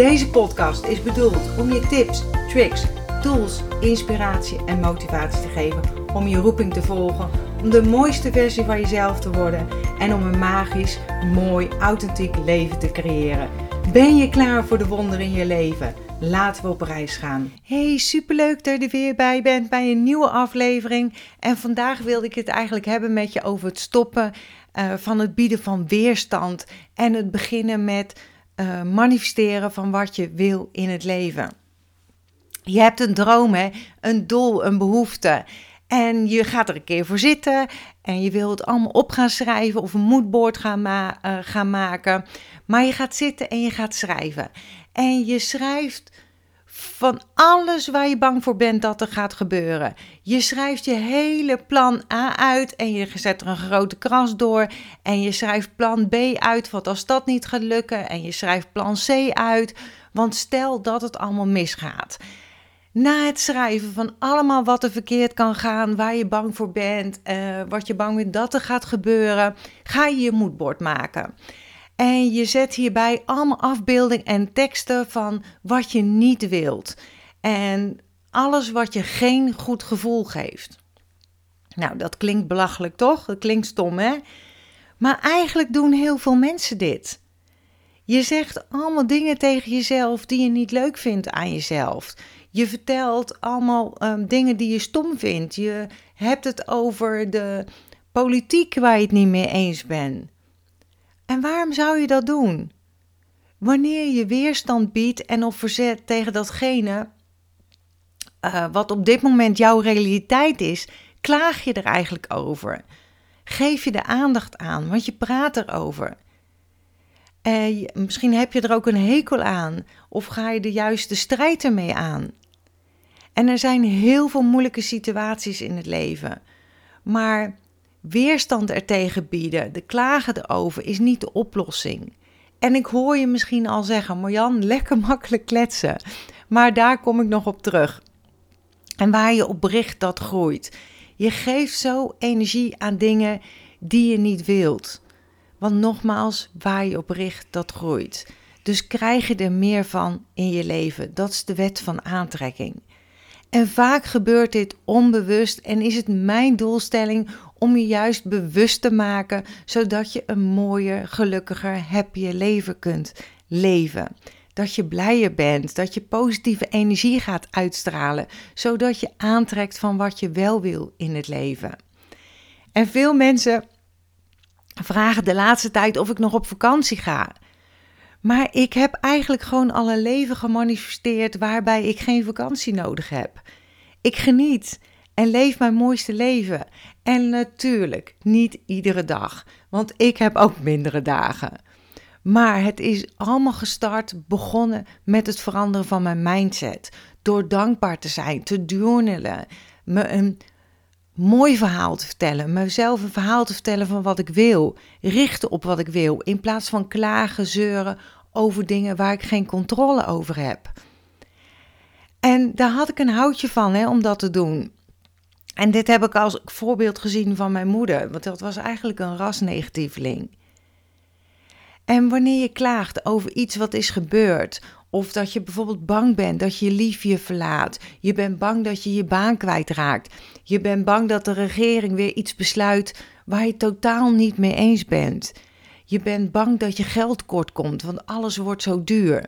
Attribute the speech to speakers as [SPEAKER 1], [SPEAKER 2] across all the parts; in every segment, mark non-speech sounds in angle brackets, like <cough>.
[SPEAKER 1] Deze podcast is bedoeld om je tips, tricks, tools, inspiratie en motivatie te geven om je roeping te volgen, om de mooiste versie van jezelf te worden en om een magisch, mooi, authentiek leven te creëren. Ben je klaar voor de wonderen in je leven? Laten we op reis gaan. Hey, superleuk dat je er weer bij bent bij een nieuwe aflevering. En vandaag wilde ik het eigenlijk hebben met je over het stoppen uh, van het bieden van weerstand en het beginnen met uh, manifesteren van wat je wil in het leven. Je hebt een droom, hè? een doel, een behoefte. En je gaat er een keer voor zitten en je wil het allemaal op gaan schrijven of een moodboard gaan, ma uh, gaan maken. Maar je gaat zitten en je gaat schrijven. En je schrijft van alles waar je bang voor bent dat er gaat gebeuren. Je schrijft je hele plan A uit en je zet er een grote kras door. En je schrijft plan B uit, wat als dat niet gaat lukken. En je schrijft plan C uit, want stel dat het allemaal misgaat. Na het schrijven van allemaal wat er verkeerd kan gaan, waar je bang voor bent, uh, wat je bang bent dat er gaat gebeuren, ga je je moodboard maken. En je zet hierbij allemaal afbeeldingen en teksten van wat je niet wilt. En alles wat je geen goed gevoel geeft. Nou, dat klinkt belachelijk toch? Dat klinkt stom, hè? Maar eigenlijk doen heel veel mensen dit. Je zegt allemaal dingen tegen jezelf die je niet leuk vindt aan jezelf. Je vertelt allemaal um, dingen die je stom vindt. Je hebt het over de politiek waar je het niet mee eens bent. En waarom zou je dat doen? Wanneer je weerstand biedt en op verzet tegen datgene uh, wat op dit moment jouw realiteit is, klaag je er eigenlijk over. Geef je de aandacht aan, want je praat erover. Uh, misschien heb je er ook een hekel aan, of ga je de juiste strijd ermee aan. En er zijn heel veel moeilijke situaties in het leven. Maar weerstand ertegen bieden, de klagen erover, is niet de oplossing. En ik hoor je misschien al zeggen, Marjan, lekker <laughs> makkelijk kletsen. Maar daar kom ik nog op terug. En waar je op bericht, dat groeit. Je geeft zo energie aan dingen die je niet wilt. Want nogmaals, waar je op richt, dat groeit. Dus krijg je er meer van in je leven. Dat is de wet van aantrekking. En vaak gebeurt dit onbewust en is het mijn doelstelling om je juist bewust te maken, zodat je een mooier, gelukkiger, happier leven kunt leven. Dat je blijer bent, dat je positieve energie gaat uitstralen, zodat je aantrekt van wat je wel wil in het leven. En veel mensen vragen de laatste tijd of ik nog op vakantie ga. Maar ik heb eigenlijk gewoon al een leven gemanifesteerd waarbij ik geen vakantie nodig heb. Ik geniet en leef mijn mooiste leven. En natuurlijk niet iedere dag, want ik heb ook mindere dagen. Maar het is allemaal gestart, begonnen met het veranderen van mijn mindset. Door dankbaar te zijn, te journalen, me een mooi verhaal te vertellen, mezelf een verhaal te vertellen van wat ik wil, richten op wat ik wil, in plaats van klagen, zeuren over dingen waar ik geen controle over heb. En daar had ik een houtje van hè, om dat te doen. En dit heb ik als voorbeeld gezien van mijn moeder, want dat was eigenlijk een rasnegatieveling. En wanneer je klaagt over iets wat is gebeurd, of dat je bijvoorbeeld bang bent dat je lief je verlaat, je bent bang dat je je baan kwijtraakt, je bent bang dat de regering weer iets besluit waar je totaal niet mee eens bent. Je bent bang dat je geld kort komt, want alles wordt zo duur.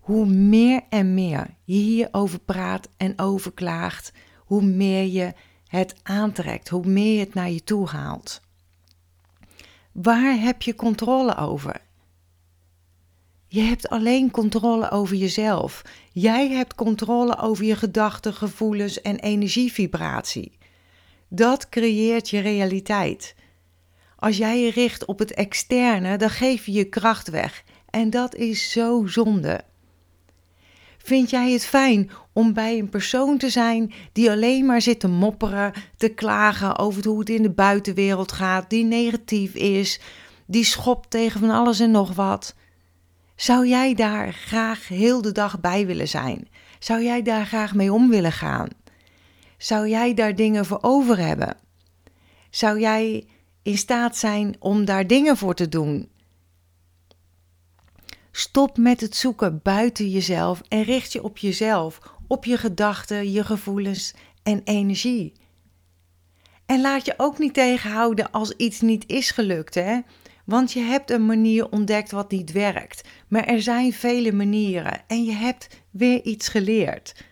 [SPEAKER 1] Hoe meer en meer je hierover praat en overklaagt, hoe meer je het aantrekt, hoe meer je het naar je toe haalt. Waar heb je controle over? Je hebt alleen controle over jezelf. Jij hebt controle over je gedachten, gevoelens en energievibratie. Dat creëert je realiteit. Als jij je richt op het externe, dan geef je je kracht weg. En dat is zo zonde. Vind jij het fijn om bij een persoon te zijn die alleen maar zit te mopperen, te klagen over hoe het in de buitenwereld gaat, die negatief is, die schopt tegen van alles en nog wat? Zou jij daar graag heel de dag bij willen zijn? Zou jij daar graag mee om willen gaan? Zou jij daar dingen voor over hebben? Zou jij in staat zijn om daar dingen voor te doen? Stop met het zoeken buiten jezelf en richt je op jezelf, op je gedachten, je gevoelens en energie. En laat je ook niet tegenhouden als iets niet is gelukt, hè? Want je hebt een manier ontdekt wat niet werkt. Maar er zijn vele manieren en je hebt weer iets geleerd.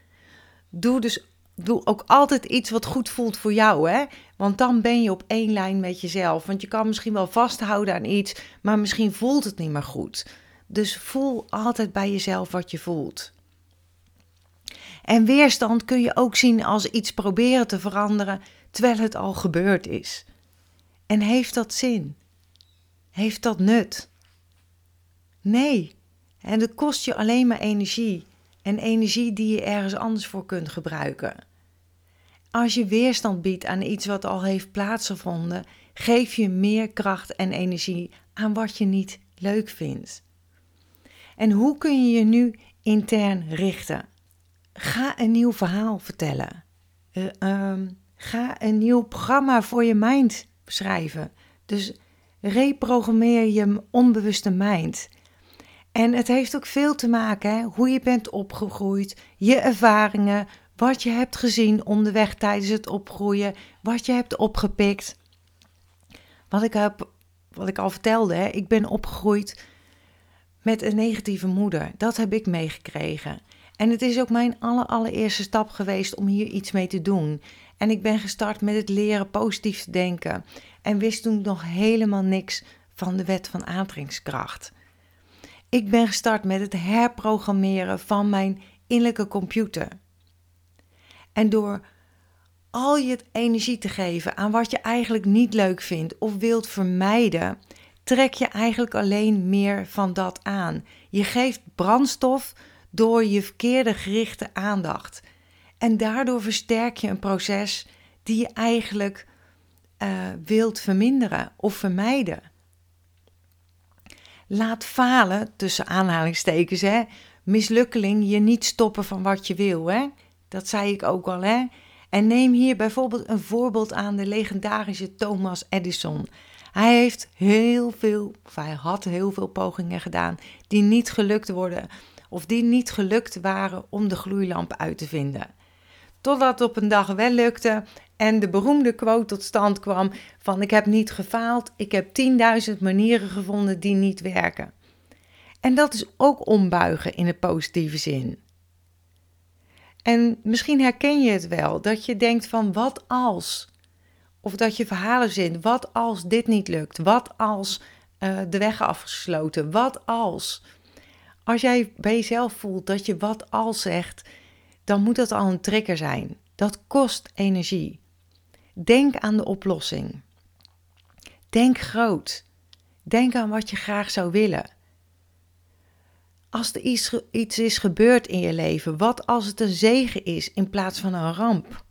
[SPEAKER 1] Doe dus doe ook altijd iets wat goed voelt voor jou, hè? Want dan ben je op één lijn met jezelf. Want je kan misschien wel vasthouden aan iets, maar misschien voelt het niet meer goed. Dus voel altijd bij jezelf wat je voelt. En weerstand kun je ook zien als iets proberen te veranderen terwijl het al gebeurd is. En heeft dat zin? Heeft dat nut? Nee. En dat kost je alleen maar energie. En energie die je ergens anders voor kunt gebruiken. Als je weerstand biedt aan iets wat al heeft plaatsgevonden, geef je meer kracht en energie aan wat je niet leuk vindt. En hoe kun je je nu intern richten? Ga een nieuw verhaal vertellen. Uh, um, ga een nieuw programma voor je mind schrijven. Dus reprogrammeer je onbewuste mind. En het heeft ook veel te maken hè, hoe je bent opgegroeid, je ervaringen, wat je hebt gezien onderweg tijdens het opgroeien, wat je hebt opgepikt. Wat ik, heb, wat ik al vertelde, hè, ik ben opgegroeid met een negatieve moeder. Dat heb ik meegekregen. En het is ook mijn aller, allereerste stap geweest om hier iets mee te doen. En ik ben gestart met het leren positief te denken. En wist toen nog helemaal niks van de wet van aantrekkingskracht. Ik ben gestart met het herprogrammeren van mijn innerlijke computer. En door al je energie te geven aan wat je eigenlijk niet leuk vindt of wilt vermijden, trek je eigenlijk alleen meer van dat aan. Je geeft brandstof door je verkeerde gerichte aandacht. En daardoor versterk je een proces die je eigenlijk uh, wilt verminderen of vermijden. Laat falen, tussen aanhalingstekens, hè, mislukkeling je niet stoppen van wat je wil. Hè? Dat zei ik ook al. Hè? En neem hier bijvoorbeeld een voorbeeld aan de legendarische Thomas Edison. Hij heeft heel veel, of hij had heel veel pogingen gedaan die niet gelukt worden of die niet gelukt waren om de gloeilamp uit te vinden. Totdat op een dag wel lukte en de beroemde quote tot stand kwam van ik heb niet gefaald, ik heb 10.000 manieren gevonden die niet werken. En dat is ook ombuigen in een positieve zin. En misschien herken je het wel, dat je denkt van wat als? Of dat je verhalen zint, wat als dit niet lukt? Wat als uh, de weg afgesloten? Wat als? Als jij bij jezelf voelt dat je wat als zegt, dan moet dat al een trigger zijn. Dat kost energie. Denk aan de oplossing. Denk groot. Denk aan wat je graag zou willen. Als er iets, iets is gebeurd in je leven, wat als het een zegen is in plaats van een ramp?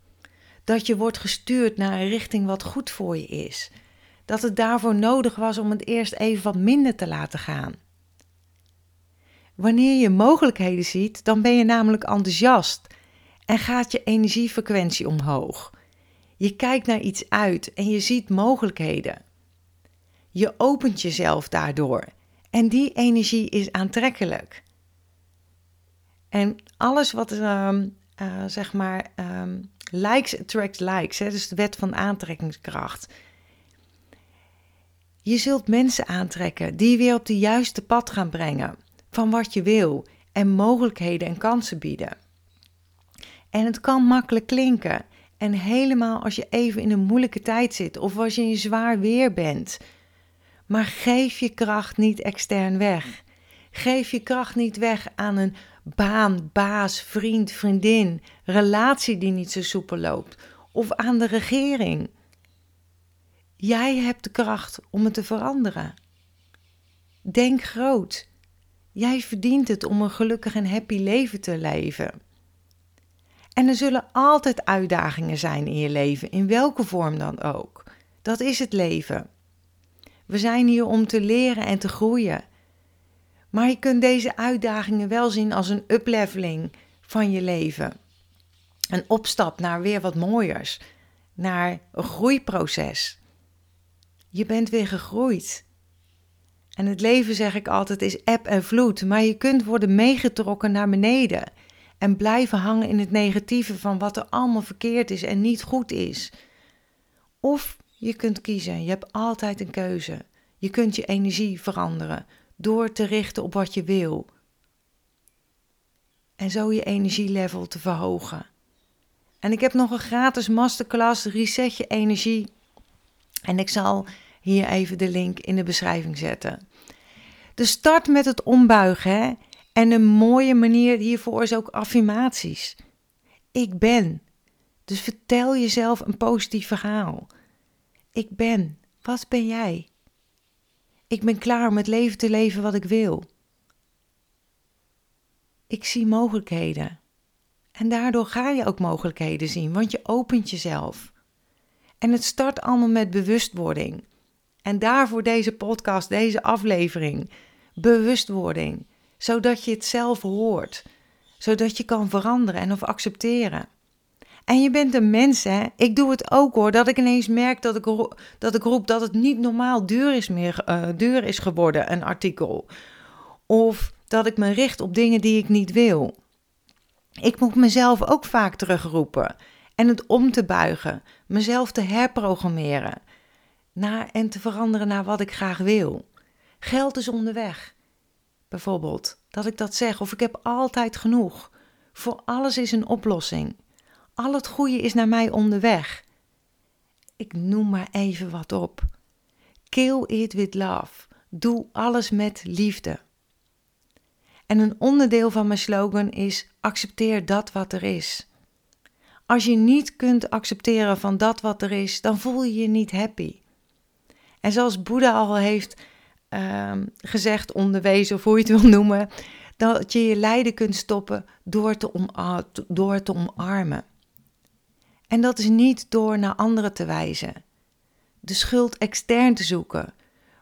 [SPEAKER 1] Dat je wordt gestuurd naar een richting wat goed voor je is. Dat het daarvoor nodig was om het eerst even wat minder te laten gaan. Wanneer je mogelijkheden ziet, dan ben je namelijk enthousiast en gaat je energiefrequentie omhoog. Je kijkt naar iets uit en je ziet mogelijkheden. Je opent jezelf daardoor en die energie is aantrekkelijk. En alles wat, uh, zeg maar, um, likes attract likes, hè, dus de wet van aantrekkingskracht. Je zult mensen aantrekken die je weer op de juiste pad gaan brengen van wat je wil en mogelijkheden en kansen bieden. En het kan makkelijk klinken. En helemaal als je even in een moeilijke tijd zit of als je in zwaar weer bent. Maar geef je kracht niet extern weg. Geef je kracht niet weg aan een baan, baas, vriend, vriendin, relatie die niet zo soepel loopt of aan de regering. Jij hebt de kracht om het te veranderen. Denk groot. Jij verdient het om een gelukkig en happy leven te leven. En er zullen altijd uitdagingen zijn in je leven, in welke vorm dan ook. Dat is het leven. We zijn hier om te leren en te groeien. Maar je kunt deze uitdagingen wel zien als een upleveling van je leven. Een opstap naar weer wat mooiers, naar een groeiproces. Je bent weer gegroeid. En het leven, zeg ik altijd, is eb en vloed, maar je kunt worden meegetrokken naar beneden en blijven hangen in het negatieve van wat er allemaal verkeerd is en niet goed is. Of je kunt kiezen, je hebt altijd een keuze. Je kunt je energie veranderen door te richten op wat je wil. En zo je energielevel te verhogen. En ik heb nog een gratis masterclass Reset je energie. En ik zal hier even de link in de beschrijving zetten. Dus start met het ombuigen. Hè? En een mooie manier hiervoor is ook affirmaties. Ik ben. Dus vertel jezelf een positief verhaal. Ik ben. Wat ben jij? Ik ben klaar om het leven te leven wat ik wil. Ik zie mogelijkheden. En daardoor ga je ook mogelijkheden zien, want je opent jezelf. En het start allemaal met bewustwording. En daarvoor deze podcast, deze aflevering. Bewustwording, zodat je het zelf hoort, zodat je kan veranderen en of accepteren. En je bent een mens, hè? Ik doe het ook hoor. Dat ik ineens merk dat ik, dat ik roep dat het niet normaal duur is, meer, uh, duur is geworden, een artikel. Of dat ik me richt op dingen die ik niet wil. Ik moet mezelf ook vaak terugroepen. En het om te buigen. Mezelf te herprogrammeren. Naar, en te veranderen naar wat ik graag wil. Geld is onderweg. Bijvoorbeeld, dat ik dat zeg. Of ik heb altijd genoeg. Voor alles is een oplossing. Al het goede is naar mij onderweg. Ik noem maar even wat op. Kill it with love. Doe alles met liefde. En een onderdeel van mijn slogan is: accepteer dat wat er is. Als je niet kunt accepteren van dat wat er is, dan voel je je niet happy. En zoals Boeddha al heeft uh, gezegd, onderwezen of hoe je het wil noemen, dat je je lijden kunt stoppen door te, om, door te omarmen. En dat is niet door naar anderen te wijzen, de schuld extern te zoeken,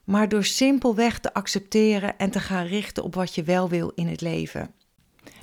[SPEAKER 1] maar door simpelweg te accepteren en te gaan richten op wat je wel wil in het leven.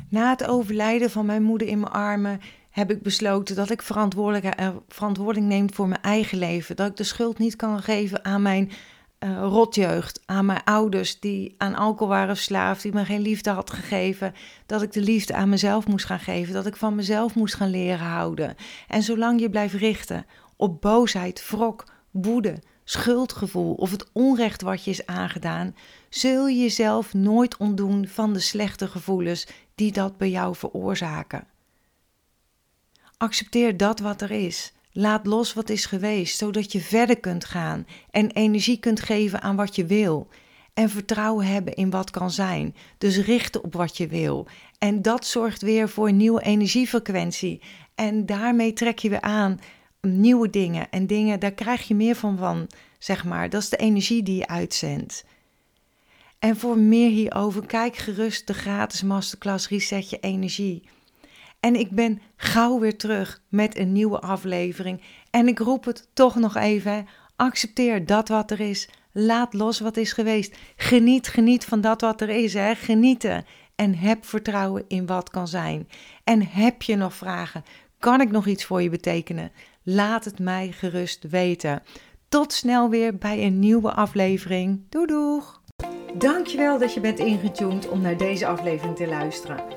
[SPEAKER 1] Na het overlijden van mijn moeder in mijn armen heb ik besloten dat ik eh, verantwoording neem voor mijn eigen leven. Dat ik de schuld niet kan geven aan mijn uh, rotjeugd, aan mijn ouders die aan alcohol waren verslaafd, die me geen liefde had gegeven. Dat ik de liefde aan mezelf moest gaan geven, dat ik van mezelf moest gaan leren houden. En zolang je blijft richten op boosheid, wrok, woede, schuldgevoel of het onrecht wat je is aangedaan, zul je jezelf nooit ontdoen van de slechte gevoelens die dat bij jou veroorzaken. Accepteer dat wat er is. Laat los wat is geweest, zodat je verder kunt gaan en energie kunt geven aan wat je wil. En vertrouwen hebben in wat kan zijn. Dus richten op wat je wil. En dat zorgt weer voor een nieuwe energiefrequentie. En daarmee trek je weer aan nieuwe dingen. En dingen, daar krijg je meer van van, zeg maar. Dat is de energie die je uitzendt. En voor meer hierover, kijk gerust de gratis masterclass Reset je energie. En ik ben gauw weer terug met een nieuwe aflevering. En ik roep het toch nog even: accepteer dat wat er is. Laat los wat is geweest. Geniet, geniet van dat wat er is. Hè? Genieten. En heb vertrouwen in wat kan zijn. En heb je nog vragen? Kan ik nog iets voor je betekenen? Laat het mij gerust weten. Tot snel weer bij een nieuwe aflevering. Doei doeg! Dankjewel dat je bent ingetuned om naar deze aflevering te luisteren.